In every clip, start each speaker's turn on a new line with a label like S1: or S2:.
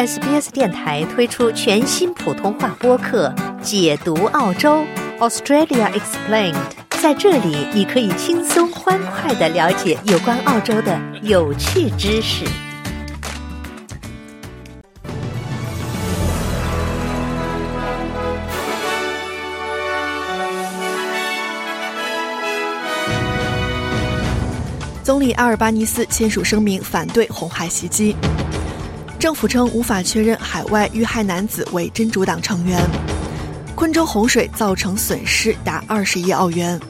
S1: SBS 电台推出全新普通话播客《解读澳洲 Australia Explained》。在这里，你可以轻松欢快的了解有关澳洲的有趣知识。
S2: 总理阿尔巴尼斯签署声明反对红海袭击。政府称无法确认海外遇害男子为真主党成员。昆州洪水造成损失达二十亿澳元。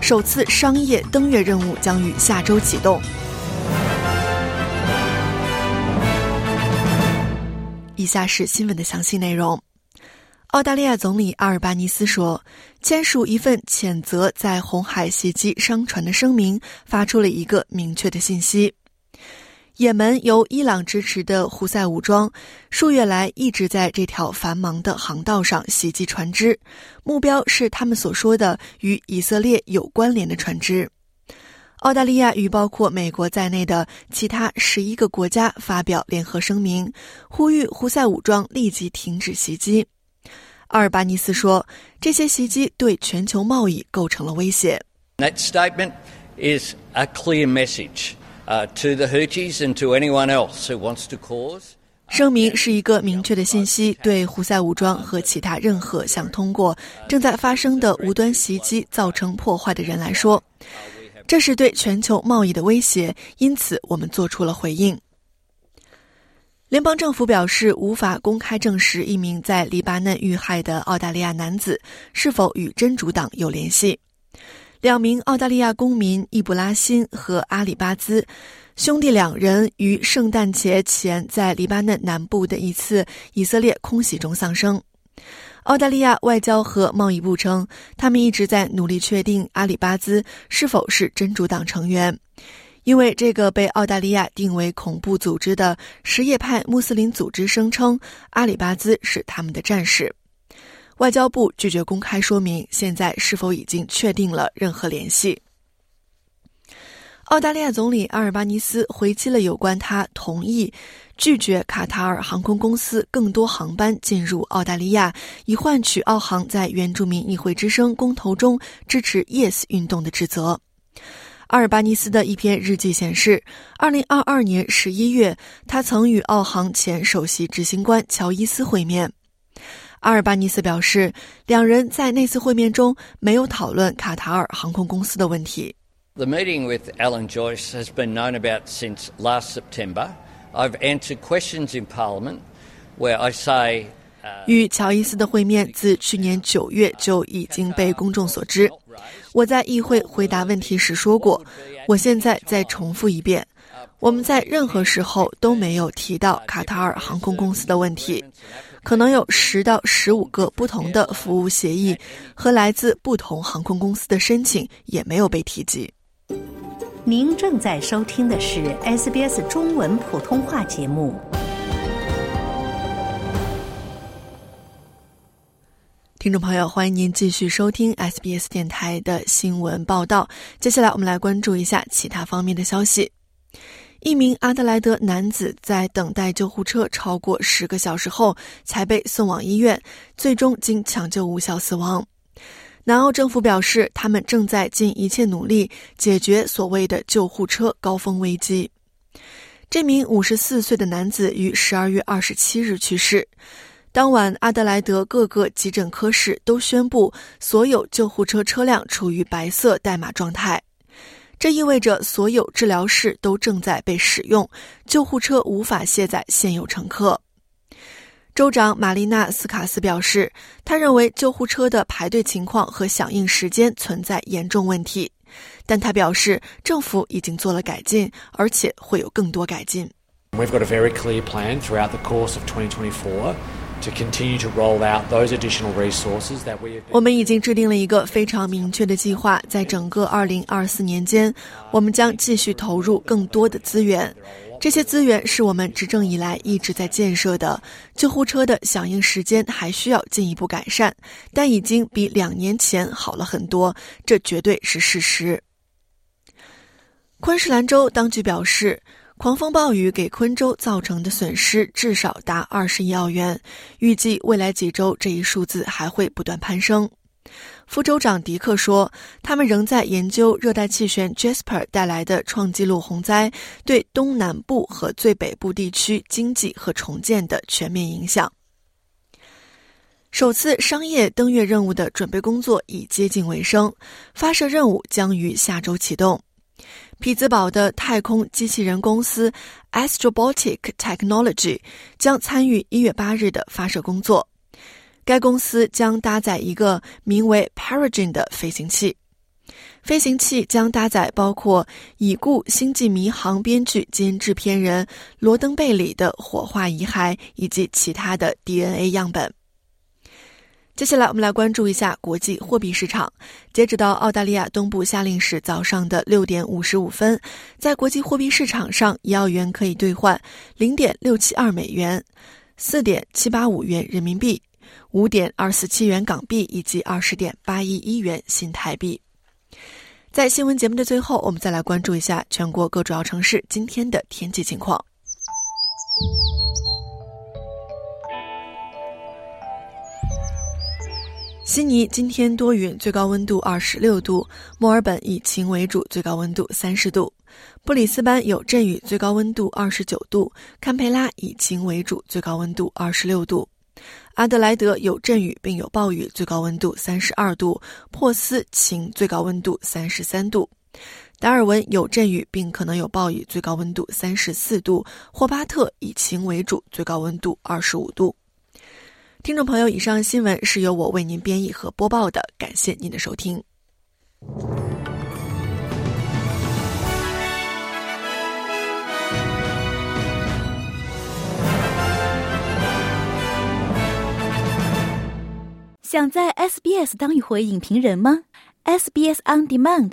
S2: 首次商业登月任务将于下周启动。以下是新闻的详细内容。澳大利亚总理阿尔巴尼斯说，签署一份谴责在红海袭击商船的声明，发出了一个明确的信息。也门由伊朗支持的胡塞武装数月来一直在这条繁忙的航道上袭击船只，目标是他们所说的与以色列有关联的船只。澳大利亚与包括美国在内的其他十一个国家发表联合声明，呼吁胡塞武装立即停止袭击。阿尔巴尼斯说，这些袭击对全球贸易构成了威胁。
S3: That statement is a clear message. To the Houthis and to anyone else who wants to cause.
S2: 声明是一个明确的信息，对胡塞武装和其他任何想通过正在发生的无端袭击造成破坏的人来说，这是对全球贸易的威胁。因此，我们做出了回应。联邦政府表示，无法公开证实一名在黎巴嫩遇害的澳大利亚男子是否与真主党有联系。两名澳大利亚公民易卜拉欣和阿里巴兹兄弟两人于圣诞节前在黎巴嫩南部的一次以色列空袭中丧生。澳大利亚外交和贸易部称，他们一直在努力确定阿里巴兹是否是真主党成员，因为这个被澳大利亚定为恐怖组织的什叶派穆斯林组织声称阿里巴兹是他们的战士。外交部拒绝公开说明现在是否已经确定了任何联系。澳大利亚总理阿尔巴尼斯回击了有关他同意拒绝卡塔尔航空公司更多航班进入澳大利亚，以换取澳航在原住民议会之声公投中支持 Yes 运动的指责。阿尔巴尼斯的一篇日记显示，二零二二年十一月，他曾与澳航前首席执行官乔伊斯会面。阿尔巴尼斯表示，两人在那次会面中没有讨论卡塔尔航空公司的问题。
S3: The meeting with Alan Joyce has been known about since last September. I've answered questions in Parliament where I say.
S2: 与乔伊斯的会面自去年九月就已经被公众所知。我在议会回答问题时说过，我现在再重复一遍。我们在任何时候都没有提到卡塔尔航空公司的问题。可能有十到十五个不同的服务协议和来自不同航空公司的申请也没有被提及。
S1: 您正在收听的是 SBS 中文普通话节目。
S2: 听众朋友，欢迎您继续收听 SBS 电台的新闻报道。接下来，我们来关注一下其他方面的消息。一名阿德莱德男子在等待救护车超过十个小时后，才被送往医院，最终经抢救无效死亡。南澳政府表示，他们正在尽一切努力解决所谓的救护车高峰危机。这名五十四岁的男子于十二月二十七日去世。当晚，阿德莱德各个急诊科室都宣布，所有救护车车辆处于白色代码状态。这意味着所有治疗室都正在被使用，救护车无法卸载现有乘客。州长玛丽娜·斯卡斯表示，他认为救护车的排队情况和响应时间存在严重问题，但他表示政府已经做了改进，而且会有更多改进。
S4: We've got a very clear plan throughout the course of 2024.
S2: 我们已经制定了一个非常明确的计划，在整个2024年间，我们将继续投入更多的资源。这些资源是我们执政以来一直在建设的。救护车的响应时间还需要进一步改善，但已经比两年前好了很多，这绝对是事实。昆士兰州当局表示。狂风暴雨给昆州造成的损失至少达二十亿澳元，预计未来几周这一数字还会不断攀升。副州长迪克说：“他们仍在研究热带气旋 Jasper 带来的创纪录洪灾对东南部和最北部地区经济和重建的全面影响。”首次商业登月任务的准备工作已接近尾声，发射任务将于下周启动。匹兹堡的太空机器人公司 Astrobotic Technology 将参与一月八日的发射工作。该公司将搭载一个名为 Peregrine 的飞行器，飞行器将搭载包括已故《星际迷航》编剧兼制片人罗登贝里的火化遗骸以及其他的 DNA 样本。接下来，我们来关注一下国际货币市场。截止到澳大利亚东部夏令时早上的六点五十五分，在国际货币市场上，一澳元可以兑换零点六七二美元，四点七八五元人民币。五点二四七元港币以及二十点八一一元新台币。在新闻节目的最后，我们再来关注一下全国各主要城市今天的天气情况。悉尼今天多云，最高温度二十六度；墨尔本以晴为主，最高温度三十度；布里斯班有阵雨，最高温度二十九度；堪培拉以晴为主，最高温度二十六度。阿德莱德有阵雨并有暴雨，最高温度三十二度；珀斯晴，最高温度三十三度；达尔文有阵雨并可能有暴雨，最高温度三十四度；霍巴特以晴为主，最高温度二十五度。听众朋友，以上新闻是由我为您编译和播报的，感谢您的收听。
S5: 想在 SBS 当一回影评人吗？SBS On Demand